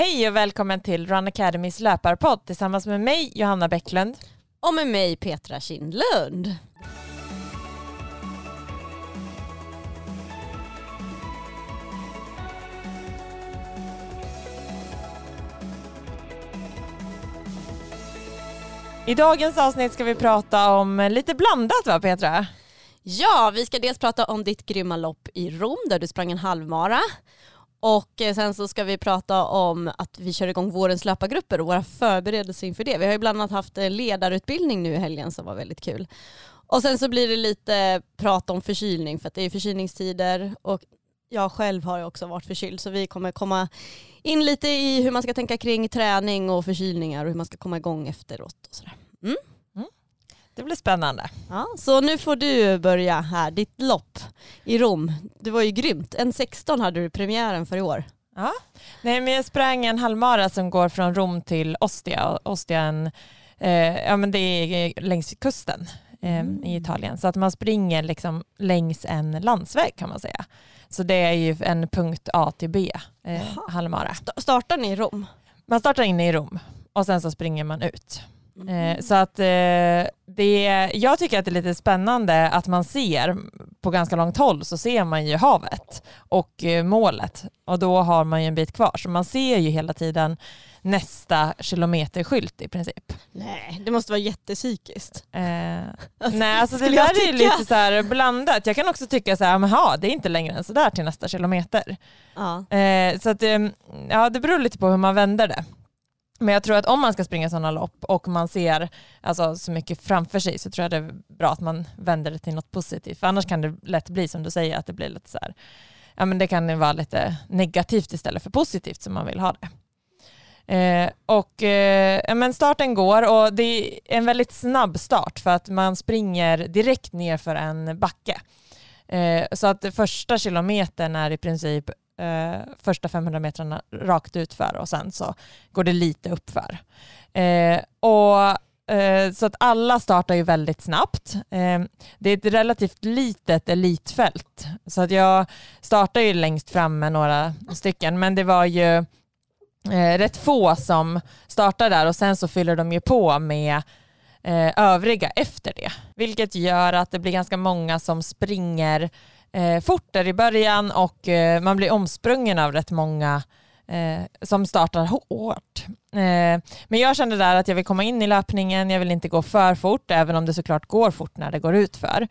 Hej och välkommen till Run Academys löparpodd tillsammans med mig Johanna Bäcklund. Och med mig Petra Kindlund. I dagens avsnitt ska vi prata om lite blandat va Petra? Ja, vi ska dels prata om ditt grymma lopp i Rom där du sprang en halvmara. Och eh, sen så ska vi prata om att vi kör igång vårens löpargrupper och våra förberedelser inför det. Vi har ju bland annat haft ledarutbildning nu i helgen som var väldigt kul. Och sen så blir det lite prat om förkylning för att det är förkylningstider och jag själv har ju också varit förkyld så vi kommer komma in lite i hur man ska tänka kring träning och förkylningar och hur man ska komma igång efteråt och sådär. Mm. Det blir spännande. Ja, så nu får du börja här, ditt lopp i Rom. Det var ju grymt. En 16 hade du premiären för i år. Ja. Nej, men jag sprang en halvmara som går från Rom till Ostia. Ostia en, eh, ja, men det är längs kusten eh, mm. i Italien. Så att man springer liksom längs en landsväg kan man säga. Så det är ju en punkt A till B, eh, halvmara. Startar ni i Rom? Man startar inne i Rom och sen så springer man ut. Mm. Så att eh, det, jag tycker att det är lite spännande att man ser på ganska långt håll så ser man ju havet och eh, målet och då har man ju en bit kvar så man ser ju hela tiden nästa kilometerskylt i princip. Nej, det måste vara jättepsykiskt. Eh, nej, alltså det där är lite så här blandat. Jag kan också tycka så här, jaha, det är inte längre än så där till nästa kilometer. Ja. Eh, så att, ja, det beror lite på hur man vänder det. Men jag tror att om man ska springa sådana lopp och man ser alltså, så mycket framför sig så tror jag det är bra att man vänder det till något positivt. För annars kan det lätt bli som du säger att det blir lite så här, ja men det kan vara lite negativt istället för positivt som man vill ha det. Eh, och eh, men starten går och det är en väldigt snabb start för att man springer direkt ner för en backe. Eh, så att första kilometern är i princip eh, första 500 metrarna rakt utför och sen så går det lite uppför. Eh, och eh, så att alla startar ju väldigt snabbt. Eh, det är ett relativt litet elitfält så att jag startar ju längst fram med några stycken men det var ju eh, rätt få som startar där och sen så fyller de ju på med eh, övriga efter det. Vilket gör att det blir ganska många som springer eh, fort där i början och eh, man blir omsprungen av rätt många eh, som startar hårt. Eh, men jag kände där att jag vill komma in i löpningen, jag vill inte gå för fort, även om det såklart går fort när det går ut för.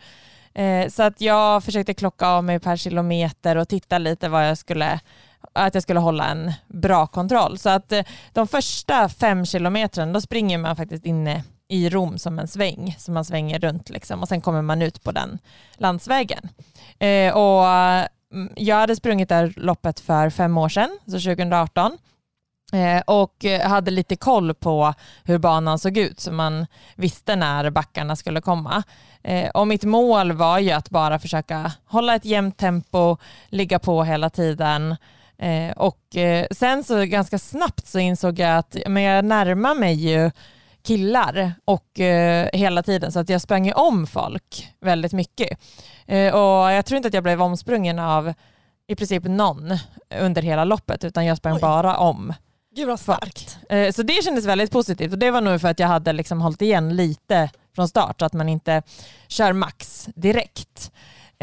Eh, så att jag försökte klocka av mig per kilometer och titta lite vad jag skulle att jag skulle hålla en bra kontroll. Så att eh, de första fem kilometrarna då springer man faktiskt inne i Rom som en sväng som man svänger runt liksom och sen kommer man ut på den landsvägen. Eh, och mm, jag hade sprungit det här loppet för fem år sedan, så 2018 eh, och hade lite koll på hur banan såg ut så man visste när backarna skulle komma. Eh, och mitt mål var ju att bara försöka hålla ett jämnt tempo, ligga på hela tiden eh, och eh, sen så ganska snabbt så insåg jag att men jag närmar mig ju killar och eh, hela tiden så att jag sprang ju om folk väldigt mycket. Eh, och jag tror inte att jag blev omsprungen av i princip någon under hela loppet utan jag sprang Oj. bara om. Gud vad starkt. Eh, så det kändes väldigt positivt och det var nog för att jag hade liksom hållit igen lite från start så att man inte kör max direkt.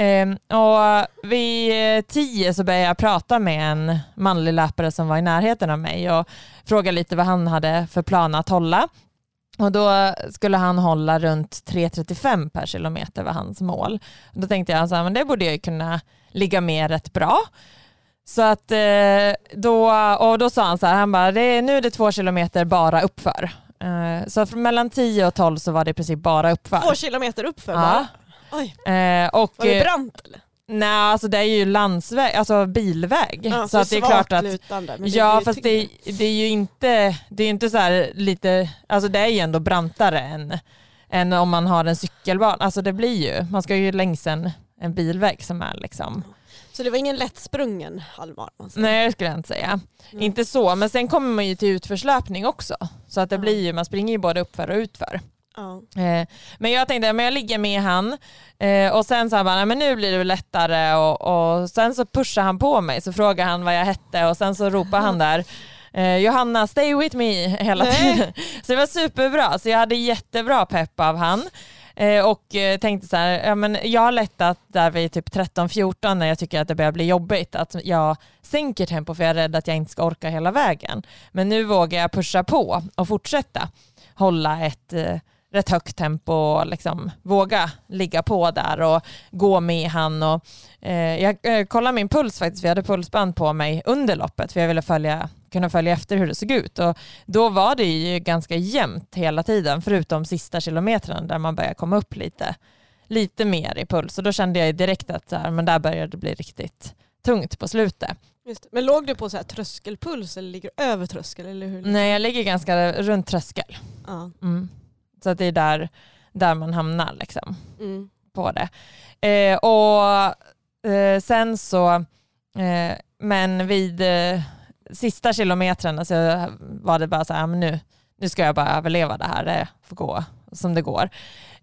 Um, och vid tio så började jag prata med en manlig löpare som var i närheten av mig och frågade lite vad han hade för plan att hålla. Och då skulle han hålla runt 3.35 per kilometer var hans mål. Då tänkte jag att det borde jag kunna ligga med rätt bra. Så att eh, då, och då sa han så här, han bara, det är, nu är det två kilometer bara uppför. Eh, så mellan 10 och 12 så var det i princip bara uppför. Två kilometer uppför ja. bara? Oj. Eh, och, var det brant eller? Nej, alltså det är ju landsväg, alltså bilväg. Ja, så, att det är klart att... Lutande, ja, fast det, det, är ju inte, det är inte så här lite, alltså det är ju ändå brantare än, än om man har en cykelbana. Alltså det blir ju, man ska ju längs en, en bilväg som är liksom så det var ingen lättsprungen halvmaraton? Nej det skulle jag inte säga. Mm. Inte så, men sen kommer man ju till utförslöpning också. Så att det mm. blir ju, man springer ju både uppför och utför. Eh, men jag tänkte, men jag ligger med han eh, och sen sa han bara, men nu blir det lättare och, och sen så pushar han på mig så frågar han vad jag hette och sen så ropar han där eh, Johanna stay with me hela tiden. Så det var superbra, så jag hade jättebra pepp av han. Och tänkte så här, ja, men jag har lättat där vid typ 13-14 när jag tycker att det börjar bli jobbigt att jag sänker tempo för jag är rädd att jag inte ska orka hela vägen. Men nu vågar jag pusha på och fortsätta hålla ett rätt högt tempo och liksom våga ligga på där och gå med han. Och, eh, jag eh, kollade min puls faktiskt, vi hade pulsband på mig under loppet för jag ville följa, kunna följa efter hur det såg ut. Och då var det ju ganska jämnt hela tiden, förutom sista kilometern där man började komma upp lite, lite mer i puls. Och då kände jag direkt att så här, men där började det bli riktigt tungt på slutet. Men låg du på så tröskelpuls eller ligger du över tröskel? Eller hur? Nej, jag ligger ganska runt tröskel. Ja. Mm. Så att det är där, där man hamnar liksom, mm. på det. Eh, och eh, sen så, eh, men vid eh, sista kilometern så var det bara så här, men nu, nu ska jag bara överleva det här, det får gå som det går.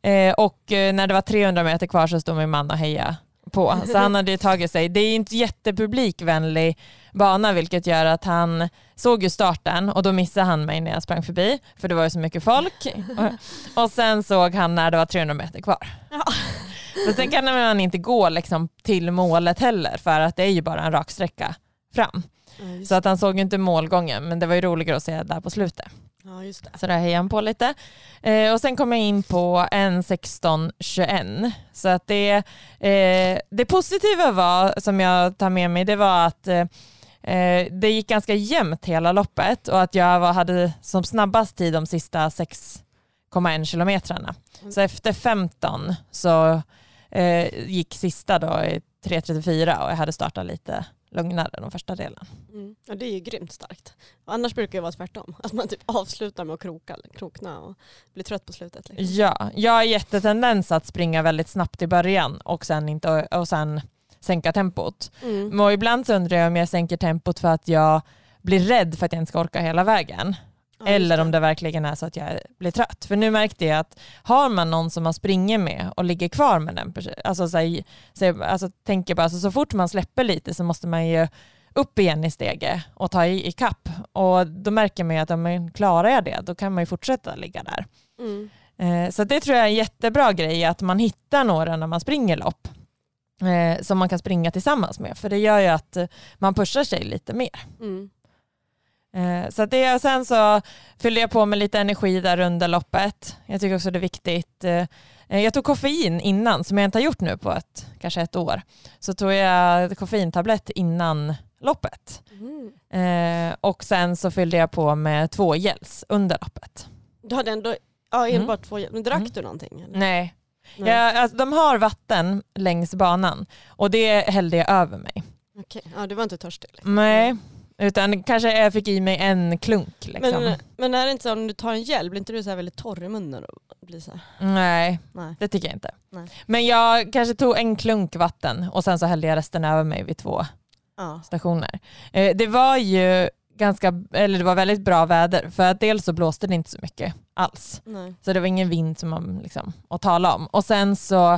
Eh, och eh, när det var 300 meter kvar så stod min man och hejade på. Så han hade tagit sig, det är inte jättepublikvänlig bana vilket gör att han såg ju starten och då missade han mig när jag sprang förbi för det var ju så mycket folk. Och, sen såg han när det var 300 meter kvar. Ja. Men sen kan man inte gå liksom till målet heller för att det är ju bara en rak sträcka fram. Ja, så att han såg ju inte målgången men det var ju roligare att se där på slutet. Ja, just det. Så där hejade han på lite. Eh, och sen kom jag in på en 16.21. Så att det, eh, det positiva var, som jag tar med mig, det var att eh, eh det gick ganska jämnt hela loppet och att jag var, hade som snabbast tid de sista 6,1 kilometrarna. Mm. Så efter 15 så eh, gick sista då i 3.34 och jag hade startat lite lugnare de första delen. Mm. Ja, det är ju grymt starkt. Annars brukar det vara tvärtom, att man typ avslutar med att kroka, krokna och blir trött på slutet. Liksom. Ja, jag har jättetendens att springa väldigt snabbt i början och sen, inte, och sen sänka tempot. Mm. Och ibland så undrar jag om jag sänker tempot för att jag blir rädd för att jag inte ska orka hela vägen. Ja, eller om det verkligen är så att jag blir trött. För nu märkte jag att har man någon som man springer med och ligger kvar med den personen, alltså, så, så, alltså tänker bara, alltså, så fort man släpper lite så måste man ju upp igen i steget och ta i, i kapp. Och då märker man ju att om man klarar jag det, då kan man ju fortsätta ligga där. Mm. Eh, så det tror jag är en jättebra grej, att man hittar några när man springer lopp eh, som man kan springa tillsammans med. För det gör ju att man pushar sig lite mer. Mm. Eh, så det, och sen så fyllde jag på med lite energi där under loppet. Jag tycker också det är viktigt. Eh, jag tog koffein innan, som jag inte har gjort nu på ett, kanske ett år. Så tog jag koffeintablett innan loppet. Mm. Eh, och sen så fyllde jag på med två gels under loppet. Du hade ändå ja, enbart mm. två gels, men drack mm. du någonting? Eller? Nej. Nej. Jag, alltså, de har vatten längs banan och det hällde jag över mig. Okej, ja, du var inte törstig? Liksom. Nej, utan kanske jag fick i mig en klunk. Liksom. Men, men är det inte så om du tar en gel, blir inte du så väldigt torr i munnen? Och blir så Nej, Nej, det tycker jag inte. Nej. Men jag kanske tog en klunk vatten och sen så hällde jag resten över mig vid två ja. stationer. Eh, det var ju ganska, eller det var väldigt bra väder för att dels så blåste det inte så mycket alls. Nej. Så det var ingen vind som man liksom, att tala om. Och sen så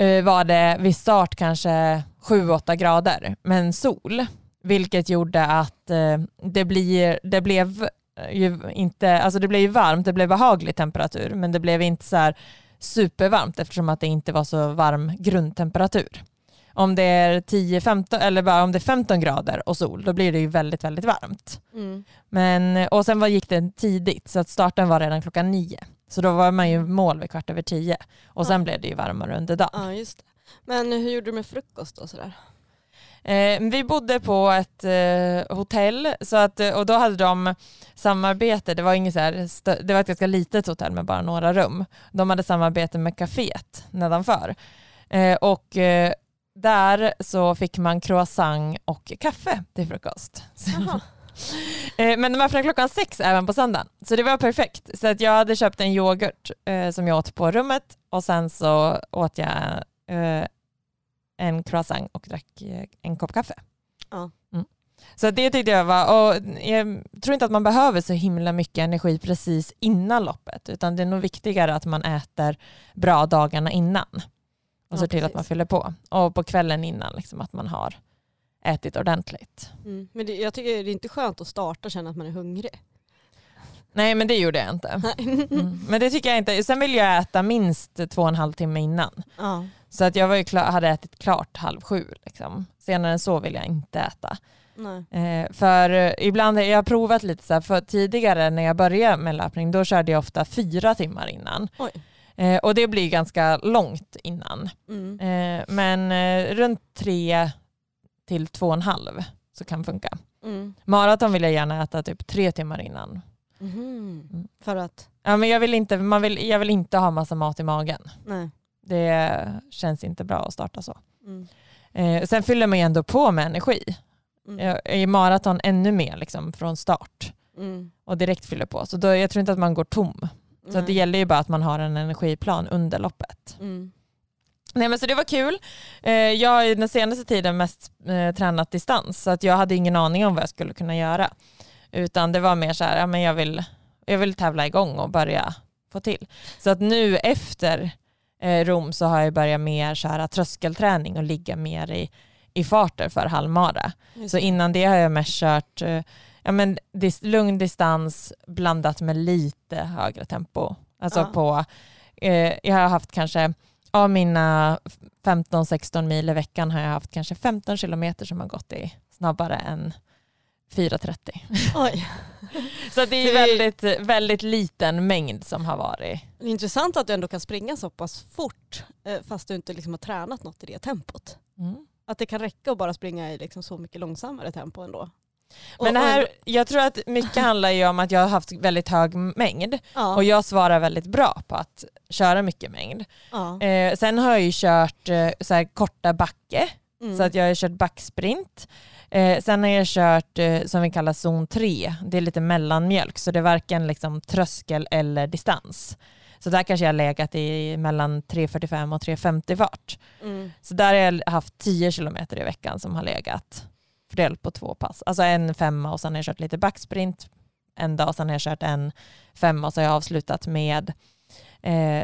uh, var det vid start kanske 7-8 grader men sol. Vilket gjorde att eh, det, blir, det blev ju inte, alltså det blev ju varmt, det blev behaglig temperatur, men det blev inte så här supervarmt eftersom att det inte var så varm grundtemperatur. Om det är 10-15 eller bara om det är 15 grader och sol, då blir det ju väldigt, väldigt varmt. Mm. Men, och sen var, gick det tidigt, så att starten var redan klockan nio. Så då var man ju mål vid kvart över tio. Och sen ja. blev det ju varmare under dagen. Ja, just det. Men hur gjorde du med frukost och sådär? Eh, vi bodde på ett eh, hotell så att, och då hade de samarbete, det var, inget så här, det var ett ganska litet hotell med bara några rum. De hade samarbete med kaféet nedanför. Eh, och eh, där så fick man croissant och kaffe till frukost. Eh, men de öppnade klockan sex även på söndagen, så det var perfekt. Så att jag hade köpt en yoghurt eh, som jag åt på rummet och sen så åt jag eh, en croissant och drack eh, en kopp kaffe. Ja. Mm. Så det tyckte jag var, och jag tror inte att man behöver så himla mycket energi precis innan loppet, utan det är nog viktigare att man äter bra dagarna innan och ser till att man fyller på. Och på kvällen innan, liksom, att man har ätit ordentligt. Mm. Men det, jag tycker det är inte skönt att starta och känna att man är hungrig. Nej men det gjorde jag inte. Mm. Men det tycker jag inte. Sen vill jag äta minst två och en halv timme innan. Ja. Så att jag var klar, hade ätit klart halv sju. Liksom. Senare än så vill jag inte äta. Eh, för eh, ibland, jag har provat lite så här, för tidigare när jag började med löpning då körde jag ofta fyra timmar innan. Eh, och det blir ganska långt innan. Mm. Eh, men eh, runt tre till två och en halv så kan funka. Mm. Maraton vill jag gärna äta typ tre timmar innan. Mhm. Mm. För att? Ja, men jag, vill inte, man vill, jag vill inte ha massa mat i magen. Nej. Det känns inte bra att starta så. Mm. Eh, sen fyller man ju ändå på med energi. Mm. I maraton ännu mer liksom, från start mm. och direkt fyller på. Så då, jag tror inte att man går tom. Så att det gäller ju bara att man har en energiplan under loppet. Mm. Nej, men så det var kul. Eh, jag har den senaste tiden mest eh, tränat distans så att jag hade ingen aning om vad jag skulle kunna göra. Utan det var mer så här, ja, men jag, vill, jag vill tävla igång och börja få till. Så att nu efter Rom så har jag börjat mer köra tröskelträning och ligga mer i, i farter för halvmara. Så innan det har jag mest kört eh, ja, men dis, lugn distans blandat med lite högre tempo. Alltså ja. på, eh, jag har haft kanske, av mina 15-16 mil i veckan har jag haft kanske 15 kilometer som har gått i snabbare än 4.30. Oj. så det är väldigt, väldigt liten mängd som har varit. Intressant att du ändå kan springa så pass fort eh, fast du inte liksom har tränat något i det tempot. Mm. Att det kan räcka att bara springa i liksom så mycket långsammare tempo ändå. Men här, jag tror att mycket handlar ju om att jag har haft väldigt hög mängd ja. och jag svarar väldigt bra på att köra mycket mängd. Ja. Eh, sen har jag ju kört eh, så här korta backe, mm. så att jag har kört backsprint. Eh, sen har jag kört eh, som vi kallar zon 3, det är lite mellanmjölk så det är varken liksom, tröskel eller distans. Så där kanske jag har legat i mellan 3.45 och 3.50 fart. Mm. Så där har jag haft 10 kilometer i veckan som har legat fördelat på två pass. Alltså en femma och sen har jag kört lite backsprint en dag, sen har jag kört en femma och så har jag avslutat med eh,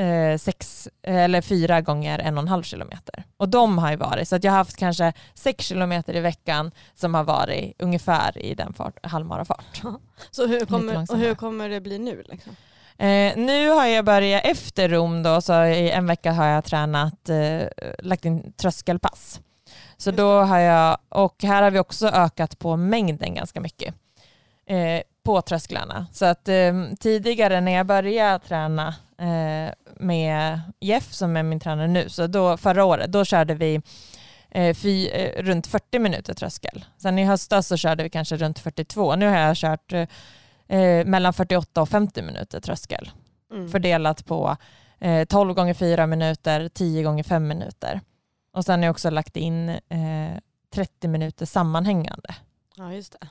eh, sex, eller fyra gånger en och en halv kilometer. Och de har ju varit, så att jag har haft kanske sex kilometer i veckan som har varit ungefär i den fart, halvmarafart. Så hur kommer, och hur kommer det bli nu? Liksom? Eh, nu har jag börjat efter Rom då, så i en vecka har jag tränat, eh, lagt in tröskelpass. Så då har jag, och här har vi också ökat på mängden ganska mycket eh, på trösklarna. Så att eh, tidigare när jag började träna eh, med Jeff som är min tränare nu, så då förra året, då körde vi eh, fy, eh, runt 40 minuter tröskel. Sen i höstas så körde vi kanske runt 42. Nu har jag kört eh, mellan 48 och 50 minuter tröskel. Mm. Fördelat på 12 gånger 4 minuter, 10 gånger 5 minuter. Och sen har jag också lagt in eh, 30 minuter sammanhängande. Ja, just det.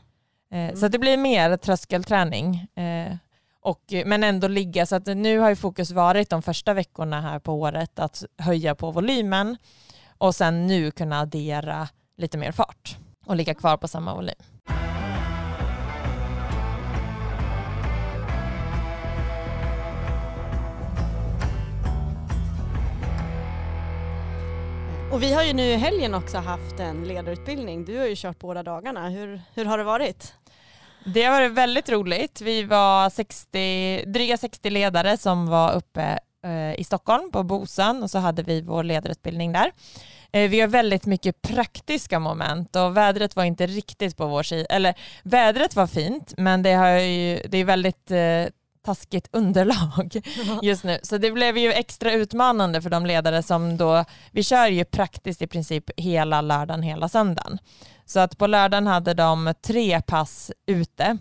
Eh, mm. Så det blir mer tröskelträning. Eh, och, men ändå ligga, så att nu har ju fokus varit de första veckorna här på året att höja på volymen och sen nu kunna addera lite mer fart och ligga kvar på samma volym. Och vi har ju nu i helgen också haft en ledarutbildning. Du har ju kört båda dagarna. Hur, hur har det varit? Det har varit väldigt roligt. Vi var 60, dryga 60 ledare som var uppe eh, i Stockholm på Bosön och så hade vi vår ledarutbildning där. Eh, vi har väldigt mycket praktiska moment och vädret var inte riktigt på vår sida. Eller vädret var fint men det, har ju, det är väldigt eh, taskigt underlag just nu. Så det blev ju extra utmanande för de ledare som då, vi kör ju praktiskt i princip hela lördagen, hela söndagen. Så att på lördagen hade de tre pass ute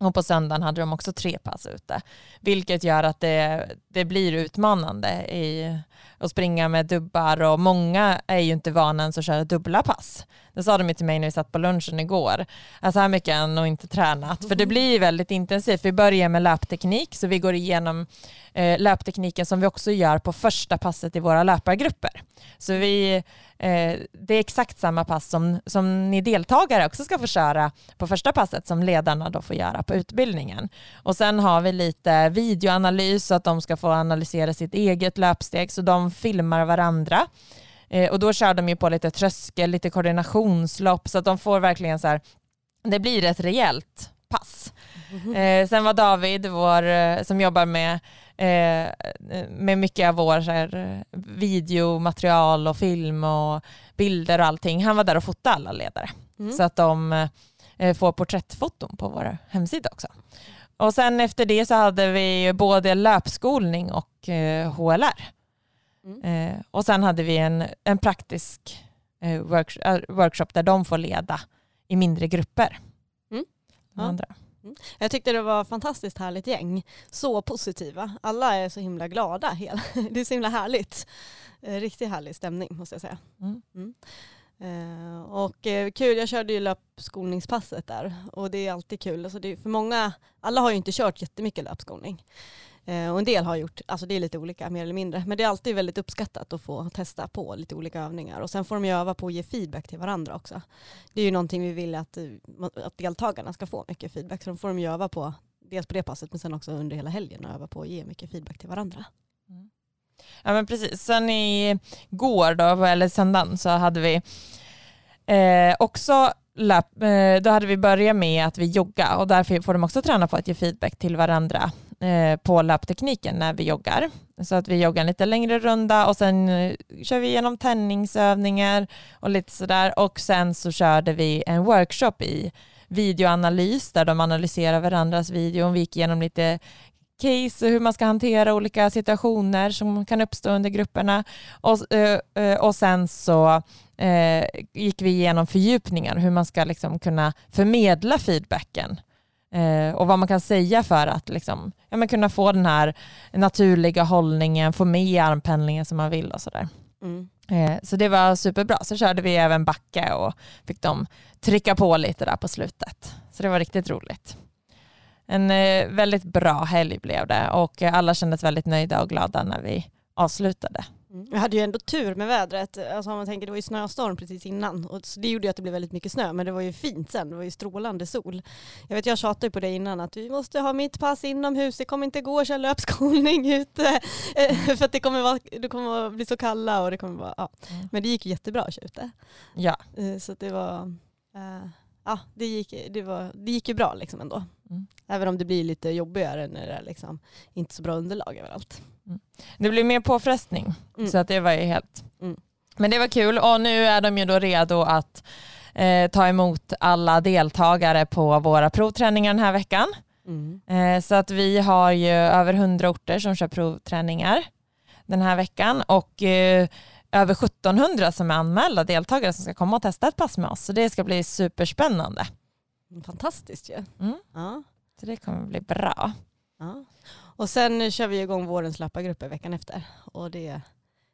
och på söndagen hade de också tre pass ute. Vilket gör att det, det blir utmanande i att springa med dubbar och många är ju inte vana ens att köra dubbla pass. Det sa de till mig när vi satt på lunchen igår. Så här mycket har jag nog inte tränat. För det blir väldigt intensivt. Vi börjar med löpteknik så vi går igenom eh, löptekniken som vi också gör på första passet i våra löpargrupper. Så vi, eh, det är exakt samma pass som, som ni deltagare också ska få köra på första passet som ledarna då får göra på utbildningen. Och sen har vi lite videoanalys så att de ska få analysera sitt eget löpsteg så de filmar varandra Eh, och då kör de ju på lite tröskel, lite koordinationslopp så att de får verkligen så här, det blir ett rejält pass. Mm. Eh, sen var David, vår, eh, som jobbar med, eh, med mycket av vår så här, videomaterial och film och bilder och allting, han var där och fotade alla ledare. Mm. Så att de eh, får porträttfoton på vår hemsida också. Och sen efter det så hade vi både löpskolning och eh, HLR. Mm. Eh, och sen hade vi en, en praktisk eh, work, uh, workshop där de får leda i mindre grupper. Mm. Ja. Mm. Jag tyckte det var fantastiskt härligt gäng. Så positiva. Alla är så himla glada. Det är så himla härligt. Eh, riktigt härlig stämning måste jag säga. Mm. Eh, och eh, kul, jag körde ju löpskolningspasset där och det är alltid kul. Alltså det är för många, alla har ju inte kört jättemycket löpskolning. Eh, och en del har gjort, alltså det är lite olika mer eller mindre. Men det är alltid väldigt uppskattat att få testa på lite olika övningar. Och sen får de ju öva på att ge feedback till varandra också. Det är ju någonting vi vill att, eh, att deltagarna ska få mycket feedback. Så de får de ju öva på, dels på det passet men sen också under hela helgen och öva på att ge mycket feedback till varandra. Mm. Ja men precis, sen i går då, eller söndagen så hade vi eh, också lap, eh, då hade vi börjat med att vi jogga och därför får de också träna på att ge feedback till varandra Eh, på löptekniken när vi joggar. Så att vi joggar en lite längre runda och sen eh, kör vi igenom tändningsövningar och lite sådär och sen så körde vi en workshop i videoanalys där de analyserar varandras videon. Vi gick igenom lite case och hur man ska hantera olika situationer som kan uppstå under grupperna. Och, eh, och sen så gick vi igenom fördjupningar, hur man ska liksom kunna förmedla feedbacken och vad man kan säga för att liksom, ja, men kunna få den här naturliga hållningen, få med armpendlingen som man vill och sådär. Mm. Så det var superbra. Så körde vi även backa och fick dem trycka på lite där på slutet. Så det var riktigt roligt en eh, väldigt bra helg blev det och alla kändes väldigt nöjda och glada när vi avslutade. Mm. Jag hade ju ändå tur med vädret. Alltså om man tänker, det var ju snöstorm precis innan och det gjorde ju att det blev väldigt mycket snö men det var ju fint sen. Det var ju strålande sol. Jag vet jag tjatade på det innan att vi måste ha mitt pass inomhus. Det kommer inte gå att köra löpskolning ute eh, för att det kommer, vara, det kommer att bli så kalla och det kommer vara, ja. Mm. Men det gick jättebra att köra ute. Ja. Eh, så det var, ja det gick, det var, det gick ju bra liksom ändå. Mm. Även om det blir lite jobbigare när det är liksom inte så bra underlag överallt. Mm. Det blir mer påfrestning mm. så att det var ju helt... Mm. Men det var kul och nu är de ju då redo att eh, ta emot alla deltagare på våra provträningar den här veckan. Mm. Eh, så att vi har ju över hundra orter som kör provträningar den här veckan och eh, över 1700 som är anmälda deltagare som ska komma och testa ett pass med oss. Så det ska bli superspännande. Fantastiskt ju. Mm. Ja. Så det kommer bli bra. Ja. Och sen kör vi igång vårens löpargrupper veckan efter. Och det,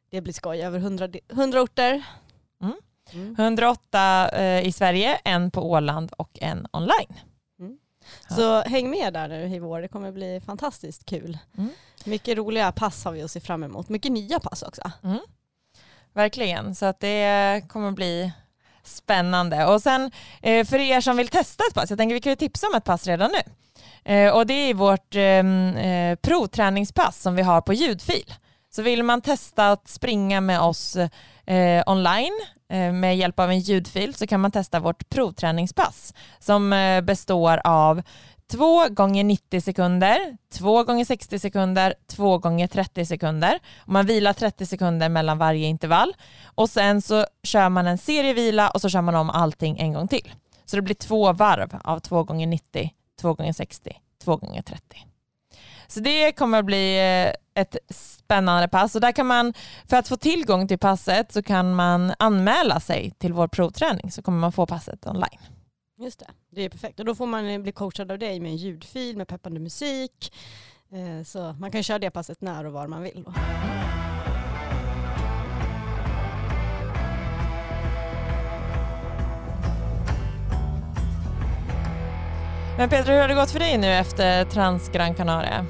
det blir skoj. Över 100, 100 orter. Mm. Mm. 108 eh, i Sverige, en på Åland och en online. Mm. Så häng med där nu i vår. Det kommer bli fantastiskt kul. Mm. Mycket roliga pass har vi att se fram emot. Mycket nya pass också. Mm. Verkligen, så att det kommer bli Spännande. Och sen eh, för er som vill testa ett pass, jag tänker vi kan ju tipsa om ett pass redan nu. Eh, och det är vårt ehm, eh, provträningspass som vi har på ljudfil. Så vill man testa att springa med oss eh, online eh, med hjälp av en ljudfil så kan man testa vårt provträningspass som eh, består av 2 gånger 90 sekunder, 2 gånger 60 sekunder, 2 gånger 30 sekunder. Man vilar 30 sekunder mellan varje intervall och sen så kör man en serievila och så kör man om allting en gång till. Så det blir två varv av 2 gånger 90, 2 gånger 60, 2 gånger 30. Så det kommer att bli eh, ett spännande pass och där kan man, för att få tillgång till passet så kan man anmäla sig till vår provträning så kommer man få passet online. Just det, det är perfekt. Och då får man eh, bli coachad av dig med en ljudfil med peppande musik. Eh, så man kan köra det passet när och var man vill. Då. Men Petra, hur har det gått för dig nu efter Trans Gran Canaria?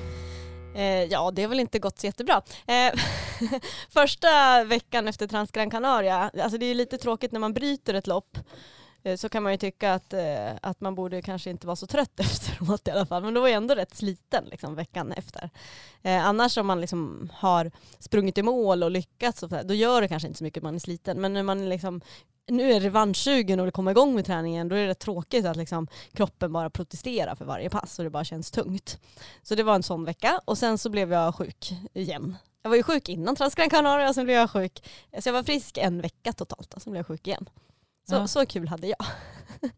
Eh, ja, det har väl inte gått så jättebra. Eh, första veckan efter Trans Gran Canaria, alltså det är lite tråkigt när man bryter ett lopp eh, så kan man ju tycka att, eh, att man borde kanske inte vara så trött efteråt i alla fall. Men då var jag ändå rätt sliten liksom, veckan efter. Eh, annars om man liksom har sprungit i mål och lyckats, och så, då gör det kanske inte så mycket att man är sliten. Men när man liksom nu är revanschsugen och det kommer igång med träningen, då är det tråkigt att liksom kroppen bara protesterar för varje pass och det bara känns tungt. Så det var en sån vecka och sen så blev jag sjuk igen. Jag var ju sjuk innan Transgran Canaria och sen blev jag sjuk. Så jag var frisk en vecka totalt och sen blev jag sjuk igen. Så, ja. så kul hade jag.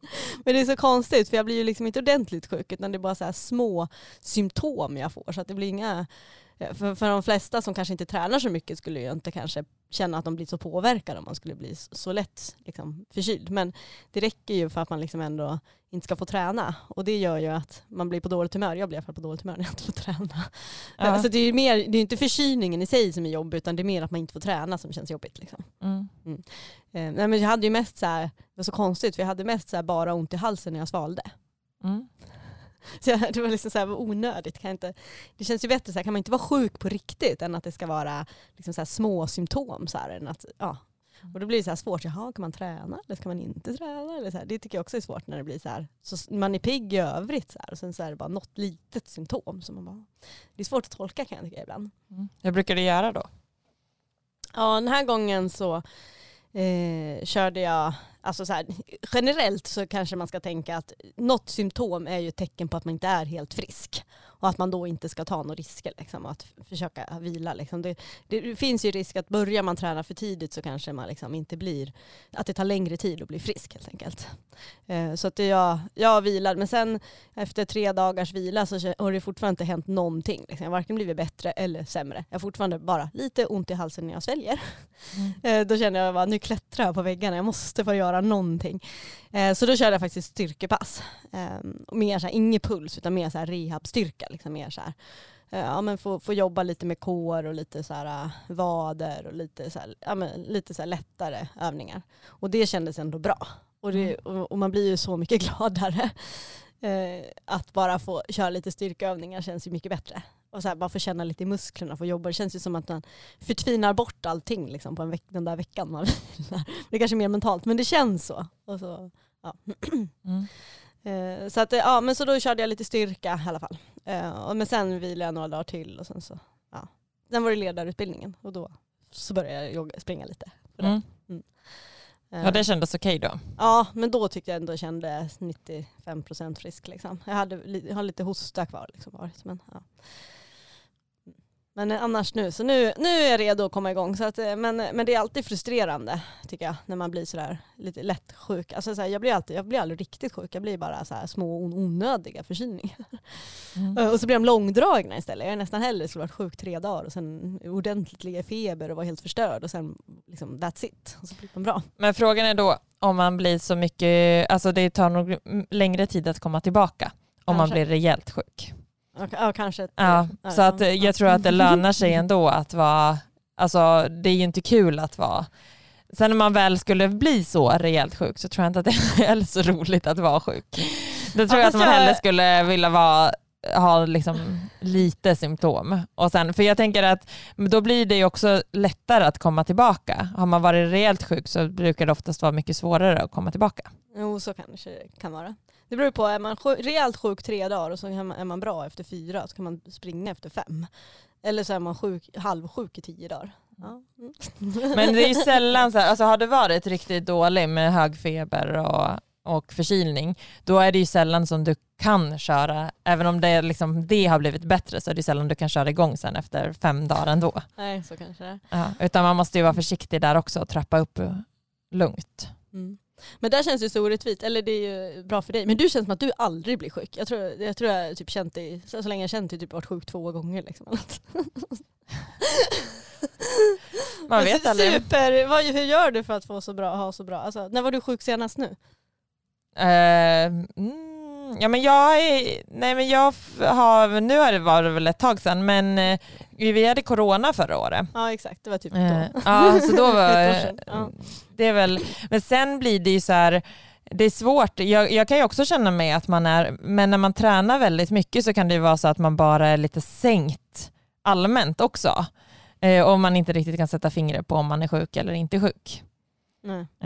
Men det är så konstigt för jag blir ju liksom inte ordentligt sjuk utan det är bara så små symptom jag får så att det blir inga för, för de flesta som kanske inte tränar så mycket skulle ju inte kanske känna att de blir så påverkade om man skulle bli så lätt liksom, förkyld. Men det räcker ju för att man liksom ändå inte ska få träna. Och det gör ju att man blir på dåligt humör. Jag blir i alla fall på dåligt humör när jag inte får träna. Ja. Så det är, mer, det är inte förkylningen i sig som är jobbig utan det är mer att man inte får träna som känns jobbigt. Liksom. Mm. Mm. Eh, nej, men jag hade ju mest så här, det var så konstigt för jag hade mest så bara ont i halsen när jag svalde. Mm. Så jag, det var liksom så här, onödigt. Kan inte, det känns ju bättre så här, kan man inte vara sjuk på riktigt än att det ska vara liksom så små symptom. Så här, än att, ja. Och då blir det så här svårt, jaha kan man träna eller ska man inte träna? Eller så här, det tycker jag också är svårt när det blir så här, så man är pigg i övrigt så här, och sen så är det bara något litet symptom. Som man bara, det är svårt att tolka kan jag tycka ibland. Mm. Hur brukar du göra då? Ja den här gången så eh, körde jag Alltså så här, generellt så kanske man ska tänka att något symptom är ju ett tecken på att man inte är helt frisk och att man då inte ska ta några risker liksom, att försöka vila. Liksom. Det, det, finns ju risk att börjar man träna för tidigt så kanske man liksom inte blir, att det tar längre tid att bli frisk helt enkelt. Eh, så att jag, jag vilar, men sen efter tre dagars vila så har det fortfarande inte hänt någonting. Liksom. Jag har varken blivit bättre eller sämre. Jag har fortfarande bara lite ont i halsen när jag sväljer. Mm. Eh, då känner jag att nu klättrar jag på väggarna, jag måste få göra någonting. Eh, så då körde jag faktiskt styrkepass. Ehm, mer så här, ingen puls utan mer så här rehabstyrka. Liksom mer så här. Eh, ja, men få, få jobba lite med kår och lite så här, eh, vader och lite, så här, ja, men lite så lättare övningar. Och det kändes ändå bra. Och, det, mm. och, och man blir ju så mycket gladare. att bara få köra lite styrkeövningar känns ju mycket bättre. Och så här, bara få känna lite i musklerna, få jobba. Det känns ju som att man förtvinar bort allting liksom, på en den där veckan man vilar. Det är kanske mer mentalt, men det känns så. Och så ja. Mm. Eh, så, att, ja, men så då körde jag lite styrka i alla fall. Eh, men sen vilade jag några dagar till och sen så, ja. Sen var det ledarutbildningen och då så började jag springa lite. Mm. Mm. Ja det kändes okej okay då? Ja men då tyckte jag ändå jag kände 95% frisk. Liksom. Jag, hade, jag har lite hosta kvar. Liksom, men, ja. Men annars nu, så nu, nu är jag redo att komma igång. Så att, eh, men, men det är alltid frustrerande tycker jag när man blir sådär lite lätt sjuk. Alltså, så här, jag, blir alltid, jag blir aldrig riktigt sjuk, jag blir bara så här små onödiga förkylningar. Mm. och så blir de långdragna istället. Jag är nästan hellre skulle varit sjuk tre dagar och sen ordentligt ligga i feber och vara helt förstörd och sen liksom that's it. Och så blir man bra. Men frågan är då om man blir så mycket, alltså det tar nog längre tid att komma tillbaka om Kanske. man blir rejält sjuk. Ja, kanske. Ja, så att jag tror att det lönar sig ändå att vara, alltså det är ju inte kul att vara Sen när man väl skulle bli så rejält sjuk så tror jag inte att det är så roligt att vara sjuk. Då tror ja, jag att man hellre skulle vilja vara, ha liksom lite symptom. Och sen, för jag tänker att då blir det ju också lättare att komma tillbaka. Har man varit rejält sjuk så brukar det oftast vara mycket svårare att komma tillbaka. Jo så kanske det kan vara. Det beror på, är man sjuk, rejält sjuk tre dagar och så är man bra efter fyra så kan man springa efter fem. Eller så är man sjuk, halvsjuk i tio dagar. Ja. Mm. Men det är ju sällan så här, alltså har det varit riktigt dålig med hög feber och, och förkylning, då är det ju sällan som du kan köra, även om det, liksom, det har blivit bättre så är det sällan du kan köra igång sen efter fem dagar ändå. Nej, så kanske det ja, Utan man måste ju vara försiktig där också och trappa upp lugnt. Mm. Men där känns det så orättvist, eller det är ju bra för dig. Men du känns som att du aldrig blir sjuk. Jag tror jag, tror jag typ känt dig, så, så länge jag känt dig, typ varit sjuk två gånger. Liksom. Man vet aldrig. Super! Vad, hur gör du för att få så bra, ha så bra? Alltså, när var du sjuk senast nu? Uh, mm, ja men jag är, nej men jag har, nu har det varit väl ett tag sedan, men uh, vi hade corona förra året. Ja exakt, det var typ uh, då. Ja, så då var. Det är väl, men sen blir det ju så här, det är svårt. Jag, jag, kan ju också känna mig att man är, men när man tränar väldigt mycket så kan det ju vara så att man bara är lite sänkt allmänt också. Eh, och man inte riktigt kan sätta fingret på om man är sjuk eller inte sjuk.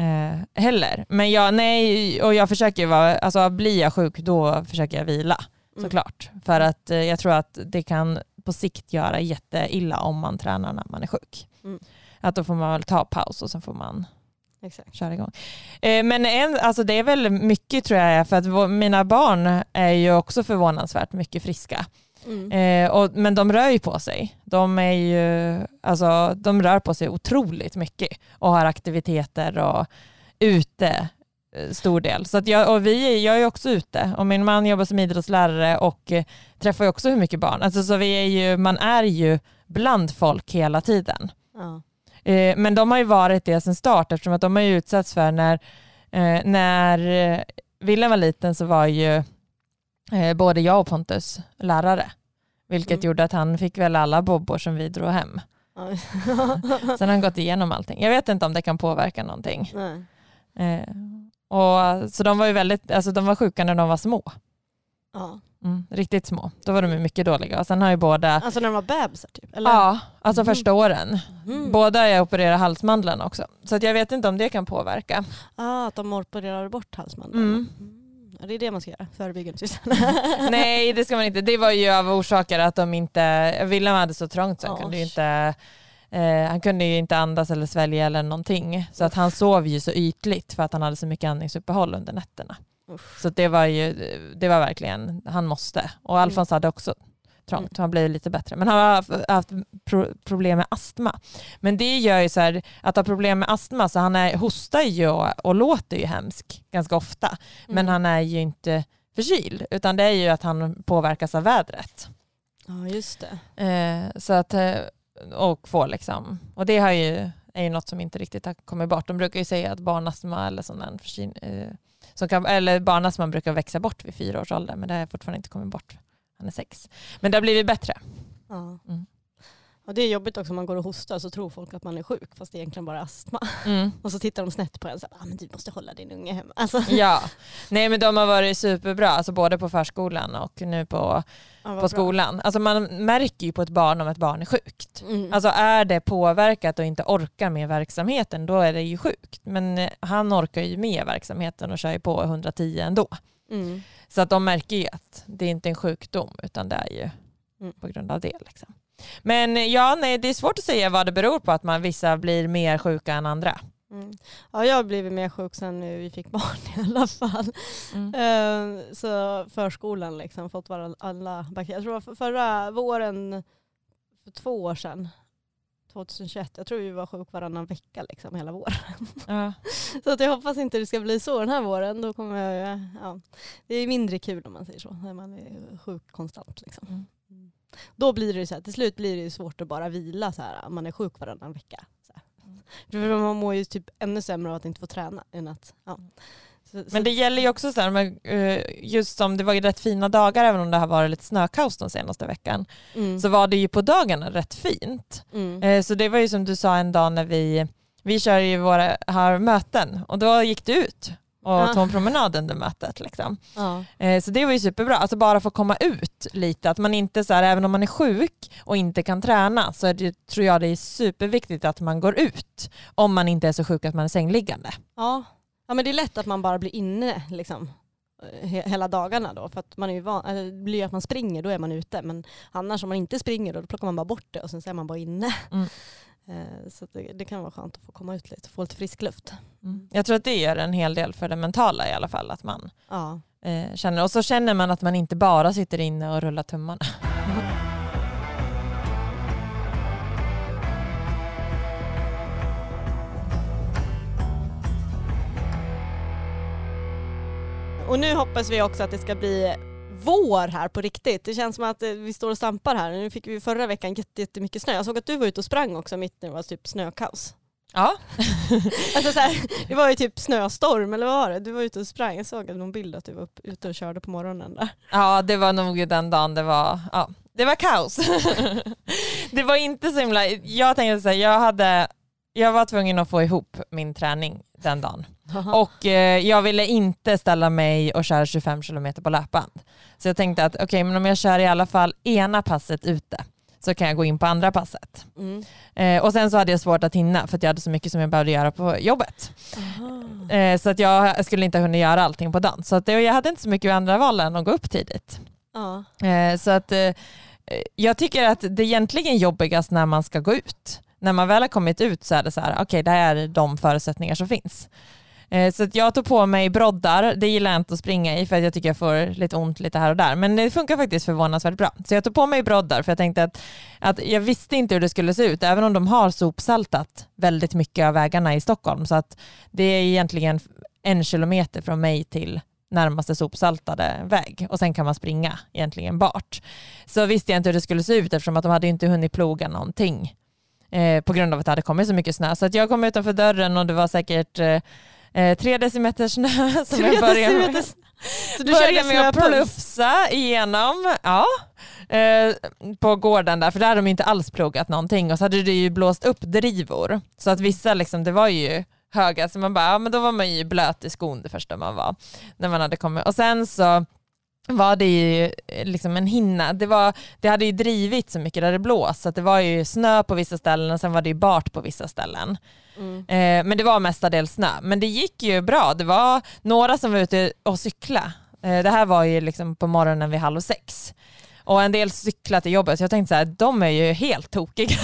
eh, heller. Men jag, nej, och jag försöker vara, alltså blir jag sjuk då försöker jag vila mm. såklart. För att eh, jag tror att det kan på sikt göra jätteilla om man tränar när man är sjuk. Mm. Att då får man väl ta paus och sen får man Exakt. köra igång. Eh, men en, alltså det är väl mycket tror jag, för att mina barn är ju också förvånansvärt mycket friska. Mm. Eh, och, men de rör ju på sig. De, är ju, alltså, de rör på sig otroligt mycket och har aktiviteter och ute eh, stor del. Så att jag, och vi, jag är också ute och min man jobbar som idrottslärare och träffar ju också hur mycket barn. Alltså, så vi är ju, man är ju bland folk hela tiden. Ja. Eh, men de har ju varit det sedan start eftersom att de har ju utsatts för när, eh, när Wilhelm var liten så var ju eh, både jag och Pontus lärare. Vilket mm. gjorde att han fick väl alla bobbor som vi drog hem. Sen har han gått igenom allting. Jag vet inte om det kan påverka någonting. Eh, och, så de var ju väldigt, alltså de var sjuka när de var små. Ja. Mm, riktigt små. Då var de mycket dåliga. Och sen har ju båda... Alltså när de var bebisar typ? Eller? Ja, alltså mm. första åren. Mm. Båda är opererat halsmandlarna också. Så att jag vet inte om det kan påverka. Ah, att de opererar bort halsmandlarna. Mm. mm. Det är det man ska göra, förebyggande Nej det ska man inte. Det var ju av orsaker att de inte, Wilhelm hade så trångt så han kunde ju inte eh, han kunde ju inte andas eller svälja eller någonting. Så att han sov ju så ytligt för att han hade så mycket andningsuppehåll under nätterna. Så det var ju, det var verkligen, han måste. Och mm. Alfons hade också trångt, mm. han blev lite bättre. Men han har haft pro problem med astma. Men det gör ju så här, att ha problem med astma, så han är, hostar ju och, och låter ju hemskt ganska ofta. Mm. Men han är ju inte förkyld, utan det är ju att han påverkas av vädret. Ja, just det. Eh, så att, eh, och får liksom, och det har ju, är ju något som inte riktigt har kommit bort. De brukar ju säga att barnastma eller sån där förkyld, eh, som kan, eller barnastma brukar växa bort vid fyra års ålder, men det har fortfarande inte kommit bort. Han är sex. Men det har blivit bättre. Ja. Mm. Och det är jobbigt också om man går och hostar så tror folk att man är sjuk fast det är egentligen bara astma. Mm. Och så tittar de snett på en och säger ah, men du måste hålla din unge hemma. Alltså. Ja, nej men de har varit superbra, alltså både på förskolan och nu på, ja, på skolan. Alltså man märker ju på ett barn om ett barn är sjukt. Mm. Alltså är det påverkat och inte orkar med verksamheten då är det ju sjukt. Men eh, han orkar ju med verksamheten och kör ju på 110 ändå. Mm. Så att de märker ju att det är inte är en sjukdom utan det är ju mm. på grund av det. Liksom. Men ja, nej, det är svårt att säga vad det beror på att man, vissa blir mer sjuka än andra. Mm. Ja, jag har blivit mer sjuk sen vi fick barn i alla fall. Mm. Uh, så förskolan liksom, fått vara alla bakterier. Jag tror förra våren, för två år sedan, 2021, jag tror vi var sjuk varannan vecka liksom hela våren. Uh. så att jag hoppas inte det ska bli så den här våren. Då kommer jag, ja, det är mindre kul om man säger så, när man är sjuk konstant. Liksom. Mm. Då blir det så här, till slut blir det svårt att bara vila så här, man är sjuk varannan vecka. Så För man mår ju typ ännu sämre av att inte få träna. Än att, ja. Så, men det gäller ju också så här, men, eh, just som det var ju rätt fina dagar även om det har varit lite snökaos den senaste veckan. Mm. Så var det ju på dagarna rätt fint. Mm. Eh, så det var ju som du sa en dag när vi, vi kör ju våra här möten och då gick du ut och ja. ta en promenad under mötet. Liksom. Ja. Eh, så det var ju superbra, alltså bara få komma ut lite, att man inte så här, även om man är sjuk och inte kan träna så det, tror jag det är superviktigt att man går ut om man inte är så sjuk att man är sängliggande. Ja, ja men det är lätt att man bara blir inne liksom eh, hela dagarna då. För att man är ju van, alltså, det blir att man springer, då är man ute. Men annars om man inte springer då, då plockar man bara bort det och sen så är man bara inne. Mm. Eh, så det, det, kan vara skönt att få komma ut lite, få lite frisk luft. Mm. Jag tror att det gör en hel del för det mentala i alla fall. Att man ja. eh, känner, och så känner man att man inte bara sitter inne och rullar tummarna. Och nu hoppas vi också att det ska bli vår här på riktigt. Det känns som att eh, vi står och stampar här. Nu fick vi förra veckan jättemycket snö. Jag såg att du var ute och sprang också mitt när det var typ snökaos. Ja. alltså så här, det var ju typ snöstorm eller vad var det? Du var ute och sprang. Jag såg någon bild att du var ute och körde på morgonen där. Ja det var nog den dagen det var, ja, det var kaos. det var inte så himla, jag tänkte säga jag hade jag var tvungen att få ihop min träning den dagen. Och eh, jag ville inte ställa mig och köra 25 km på löpband. Så jag tänkte att okej, okay, men om jag kör i alla fall ena passet ute så kan jag gå in på andra passet. Mm. Eh, och sen så hade jag svårt att hinna för att jag hade så mycket som jag behövde göra på jobbet. Eh, så att jag skulle inte hunnit göra allting på dagen. Så att jag hade inte så mycket andra val än att gå upp tidigt. Eh, så att eh, jag tycker att det är egentligen jobbigast när man ska gå ut. När man väl har kommit ut så är det så här, okej okay, det här är de förutsättningar som finns. Eh, så jag tog på mig broddar, det gillar jag inte att springa i för att jag tycker jag får lite ont lite här och där. Men det funkar faktiskt förvånansvärt bra. Så jag tog på mig broddar för jag tänkte att, att jag visste inte hur det skulle se ut, även om de har sopsaltat väldigt mycket av vägarna i Stockholm. Så att det är egentligen en kilometer från mig till närmaste sopsaltade väg och sen kan man springa egentligen bart. Så visste jag inte hur det skulle se ut eftersom att de hade inte hunnit ploga någonting eh, på grund av att det hade kommit så mycket snö. Så att jag kom utanför dörren och det var säkert eh, eh, tre decimeter snö som tre jag började med. Så du började med att plufsa igenom ja, eh, på gården där, för där har de inte alls plogat någonting och så hade det ju blåst upp drivor. Så att vissa, liksom, det var ju höga, så man bara, ja men då var man ju blöt i skon det första man var. När man hade kommit. Och sen så var det ju liksom en hinna. Det, var, det hade ju drivit så mycket där det blåst så det var ju snö på vissa ställen och sen var det ju bart på vissa ställen. Mm. Eh, men det var mestadels snö. Men det gick ju bra. Det var några som var ute och cykla. Eh, det här var ju liksom på morgonen vid halv sex. Och en del cyklar till jobbet så jag tänkte så här, de är ju helt tokiga.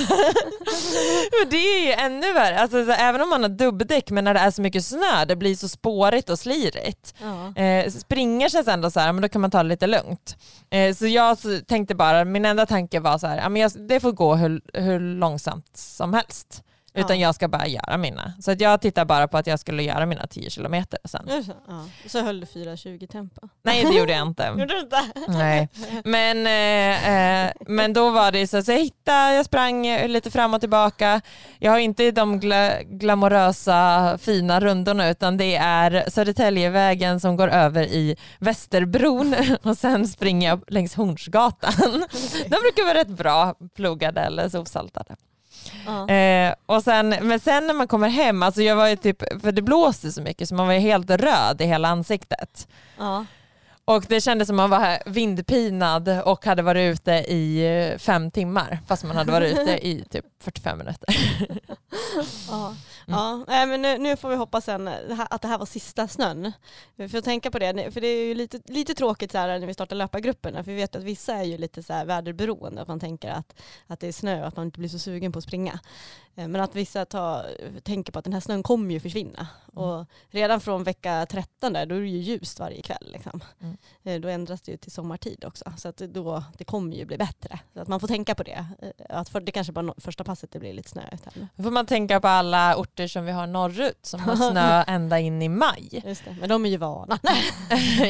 det är ju ännu värre. Alltså, så, även om man har dubbdäck men när det är så mycket snö, det blir så spårigt och slirigt. Ja. Eh, springer känns ändå så här, men då kan man ta det lite lugnt. Eh, så jag tänkte bara, min enda tanke var så här, det får gå hur, hur långsamt som helst. Utan ja. jag ska bara göra mina. Så att jag tittar bara på att jag skulle göra mina 10 kilometer sen. Ja. Så höll du 4.20 tempo? Nej det gjorde jag inte. gjorde du inte? Nej. Men, eh, eh, men då var det så att jag hittade, jag sprang lite fram och tillbaka. Jag har inte de gla glamorösa fina rundorna utan det är Södertäljevägen som går över i Västerbron och sen springer jag längs Hornsgatan. De brukar vara rätt bra plogade eller sopsaltade. Eh, och sen, men sen när man kommer hem, alltså jag var typ, för det blåste så mycket så man var helt röd i hela ansiktet. Uh. Och det kändes som man var vindpinad och hade varit ute i eh, fem timmar fast man hade varit ute i typ 45 minuter. ja. Ja men nu, nu, får vi hoppas sen att det här var sista snön. Vi får tänka på det, för det är ju lite, lite tråkigt så här när vi startar löpargrupperna för vi vet att vissa är ju lite så här väderberoende, att man tänker att, att det är snö och att man inte blir så sugen på att springa. Eh, men att vissa tar, tänker på att den här snön kommer ju försvinna. Mm. Och redan från vecka 13 där, då är det ju ljust varje kväll. Liksom. Mm. Eh, då ändras det ju till sommartid också. Så att då, det kommer ju bli bättre. Så att man får tänka på det. Eh, att för, det kanske bara första passet det blir lite snöigt. Då får man tänka på alla orter som vi har norrut som har snö ända in i maj. Just det. Men de är ju vana.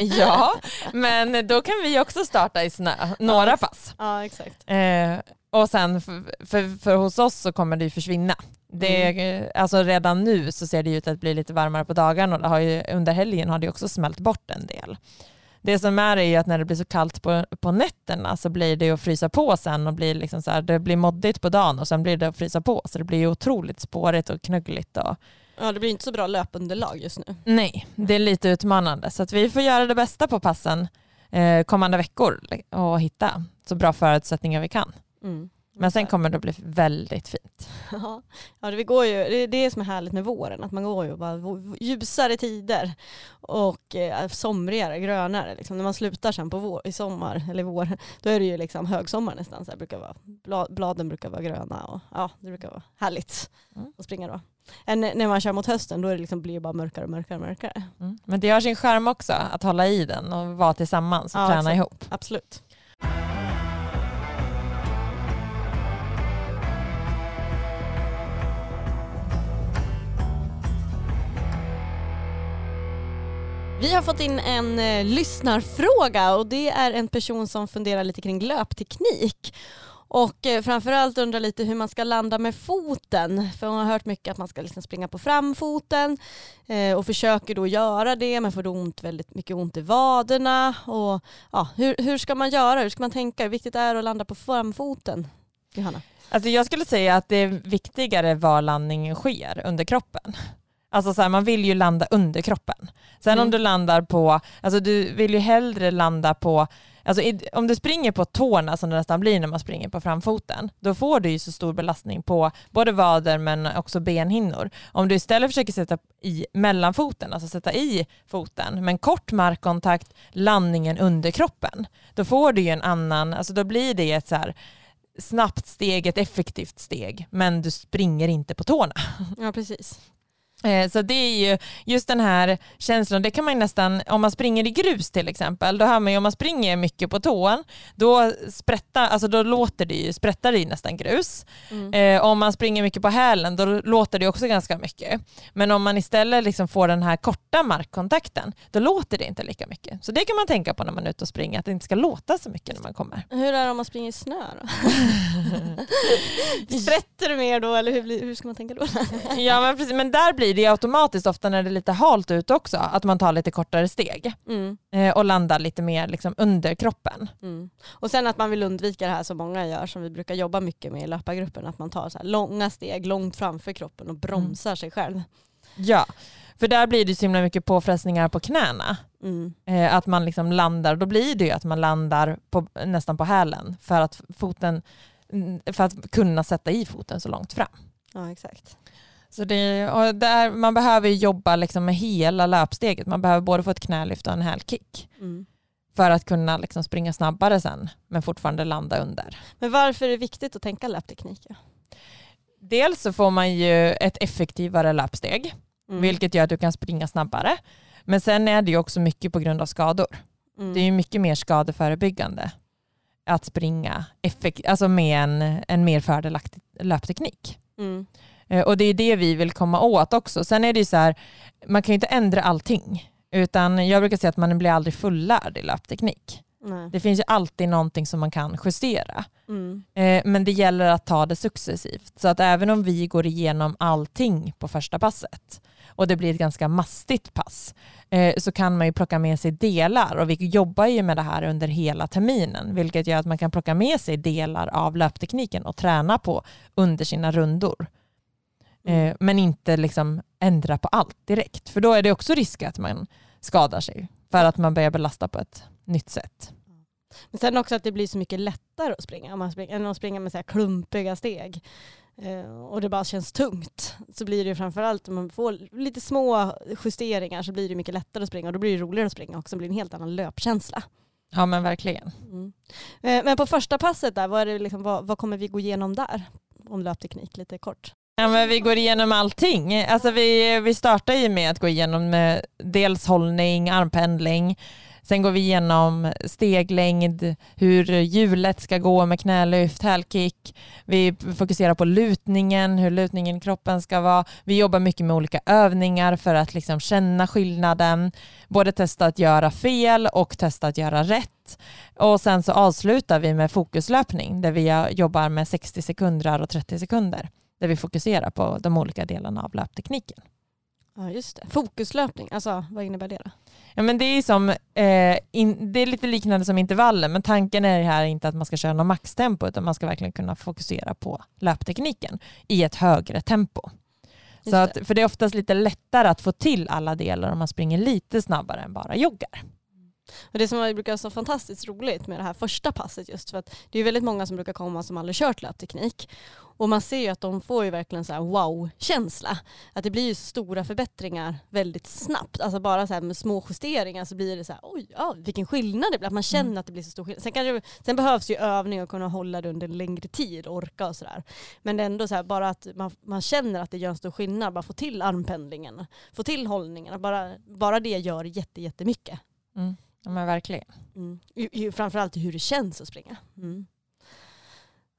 ja, men då kan vi också starta i snö, några ja, pass. Ja, exakt. Eh, och sen för, för, för, hos oss så kommer det ju försvinna. Det, mm. alltså redan nu så ser det ut att bli lite varmare på dagarna och har ju, under helgen har det också smält bort en del. Det som är är ju att när det blir så kallt på, på nätterna så blir det att frysa på sen och blir liksom så här, det blir moddigt på dagen och sen blir det att frysa på så det blir ju otroligt spårigt och knuggligt. Och, Ja det blir inte så bra löpunderlag just nu. Nej, det är lite utmanande så att vi får göra det bästa på passen eh, kommande veckor och hitta så bra förutsättningar vi kan. Mm. Men sen kommer det att bli väldigt fint. Ja, det, går ju, det är det som är härligt med våren, att man går ju bara ljusare tider och eh, somrigare, grönare. Liksom. När man slutar sen på vår, i sommar, eller vår, då är det ju liksom högsommar nästan. Så brukar vara, bladen brukar vara gröna och ja, det brukar vara härligt mm. att springa då. Än när man kör mot hösten då liksom blir det bara mörkare och mörkare och mörkare. Mm. Men det har sin skärm också, att hålla i den och vara tillsammans och ja, träna exakt. ihop. Absolut. Vi har fått in en eh, lyssnarfråga och det är en person som funderar lite kring löpteknik. Och eh, framförallt undrar lite hur man ska landa med foten. För hon har hört mycket att man ska liksom springa på framfoten eh, och försöker då göra det men får då ont, väldigt mycket ont i vaderna. Och, ja, hur, hur ska man göra? Hur ska man tänka? Hur viktigt är det att landa på framfoten? Johanna? Alltså jag skulle säga att det är viktigare var landningen sker under kroppen. Alltså så här, man vill ju landa under kroppen. Sen mm. om du landar på, alltså du vill ju hellre landa på Alltså, om du springer på tårna som det nästan blir när man springer på framfoten, då får du ju så stor belastning på både vader men också benhinnor. Om du istället försöker sätta i mellanfoten, alltså sätta i foten, men kort markkontakt, landningen under kroppen, då får du ju en annan, alltså då blir det ett så här snabbt steg, ett effektivt steg, men du springer inte på tårna. Ja, precis. Eh, så det är ju just den här känslan, det kan man nästan, om man springer i grus till exempel, då hör man ju om man springer mycket på tån, då sprättar, alltså då låter det ju, sprättar det ju nästan grus. Mm. Eh, om man springer mycket på hälen, då låter det också ganska mycket. Men om man istället liksom får den här korta markkontakten, då låter det inte lika mycket. Så det kan man tänka på när man är ute och springer, att det inte ska låta så mycket när man kommer. Hur är det om man springer i snö då? Sprätter det mer då, eller hur, hur ska man tänka då? ja men precis, men där blir blir det automatiskt ofta när det är lite halt ute också att man tar lite kortare steg mm. Eh, och landar lite mer liksom under kroppen. Mm. Och sen att man vill undvika det här som många gör som vi brukar jobba mycket med i löpargruppen att man tar så långa steg långt framför kroppen och bromsar mm. sig själv. Ja, för där blir det så himla mycket påfrestningar på knäna. Mm. Eh, att man liksom landar, då blir det ju att man landar på, nästan på hälen för att, foten, mm, för att kunna sätta i foten så långt fram. Ja exakt. Så det, där, man behöver jobba liksom med hela löpsteget. Man behöver både få ett knälyft och en hälkick. Mm. För att kunna liksom springa snabbare sen men fortfarande landa under. Men varför är det viktigt att tänka löpteknik? Dels så får man ju ett effektivare löpsteg mm. vilket gör att du kan springa snabbare. Men sen är det ju också mycket på grund av skador. Mm. Det är ju mycket mer skadeförebyggande att springa effekt, alltså med en, en mer fördelaktig löpteknik. Mm. Eh, och det är det vi vill komma åt också. Sen är det ju så här, man kan ju inte ändra allting. Utan jag brukar säga att man blir aldrig fullärd i löpteknik. Nej. Det finns ju alltid någonting som man kan justera. Mm. Eh, men det gäller att ta det successivt. Så att även om vi går igenom allting på första passet och det blir ett ganska mastigt pass eh, så kan man ju plocka med sig delar och vi jobbar ju med det här under hela terminen vilket gör att man kan plocka med sig delar av löptekniken och träna på under sina rundor. Mm. Men inte liksom ändra på allt direkt. För då är det också risk att man skadar sig för att man börjar belasta på ett nytt sätt. Men sen också att det blir så mycket lättare att springa, om man springer, än att springa med så här klumpiga steg. Eh, och det bara känns tungt. Så blir det framförallt om man får lite små justeringar så blir det mycket lättare att springa och då blir det roligare att springa också. Det blir en helt annan löpkänsla. Ja men verkligen. Mm. Eh, men på första passet där, vad, är det liksom, vad, vad kommer vi gå igenom där? Om löpteknik lite kort. Ja, men vi går igenom allting. Alltså vi, vi startar ju med att gå igenom eh, dels hållning, armpendling, sen går vi igenom steglängd, hur hjulet ska gå med knälyft, hälkick. Vi fokuserar på lutningen, hur lutningen i kroppen ska vara. Vi jobbar mycket med olika övningar för att liksom känna skillnaden. Både testa att göra fel och testa att göra rätt. Och sen så avslutar vi med fokuslöpning där vi jobbar med 60 sekunder och 30 sekunder där vi fokuserar på de olika delarna av löptekniken. Ja, just det. Fokuslöpning, alltså vad innebär det då? Ja, men det, är som, eh, in, det är lite liknande som intervaller, men tanken är här inte att man ska köra något maxtempo, utan man ska verkligen kunna fokusera på löptekniken i ett högre tempo. Så att, för det är oftast lite lättare att få till alla delar om man springer lite snabbare än bara joggar. Och det som brukar vara så fantastiskt roligt med det här första passet just för att det är väldigt många som brukar komma som aldrig kört löpteknik och man ser ju att de får ju verkligen så wow-känsla. Att det blir ju stora förbättringar väldigt snabbt. Alltså bara så med små justeringar så blir det så här, oj, ja, vilken skillnad det blir. Att man känner mm. att det blir så stor skillnad. Sen, kanske, sen behövs ju övning och kunna hålla det under en längre tid, orka och sådär. Men det är ändå så här, bara att man, man känner att det gör en stor skillnad. Bara få till armpendlingen, få till hållningen. Bara, bara det gör jätte, jättemycket. Mm. Ja men verkligen. Mm. Framförallt hur det känns att springa. Mm.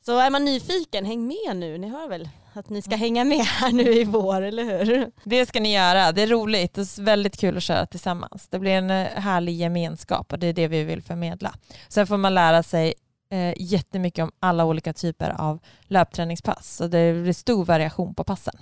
Så är man nyfiken, häng med nu. Ni hör väl att ni ska mm. hänga med här nu i vår, eller hur? Det ska ni göra. Det är roligt och väldigt kul att köra tillsammans. Det blir en eh, härlig gemenskap och det är det vi vill förmedla. Sen får man lära sig eh, jättemycket om alla olika typer av löpträningspass. Så det blir stor variation på passen.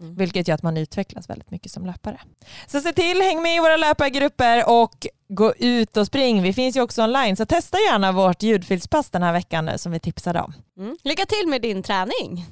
Mm. Vilket gör att man utvecklas väldigt mycket som löpare. Så se till, häng med i våra löpargrupper och gå ut och spring. Vi finns ju också online så testa gärna vårt ljudfilspass den här veckan som vi tipsade om. Mm. Lycka till med din träning!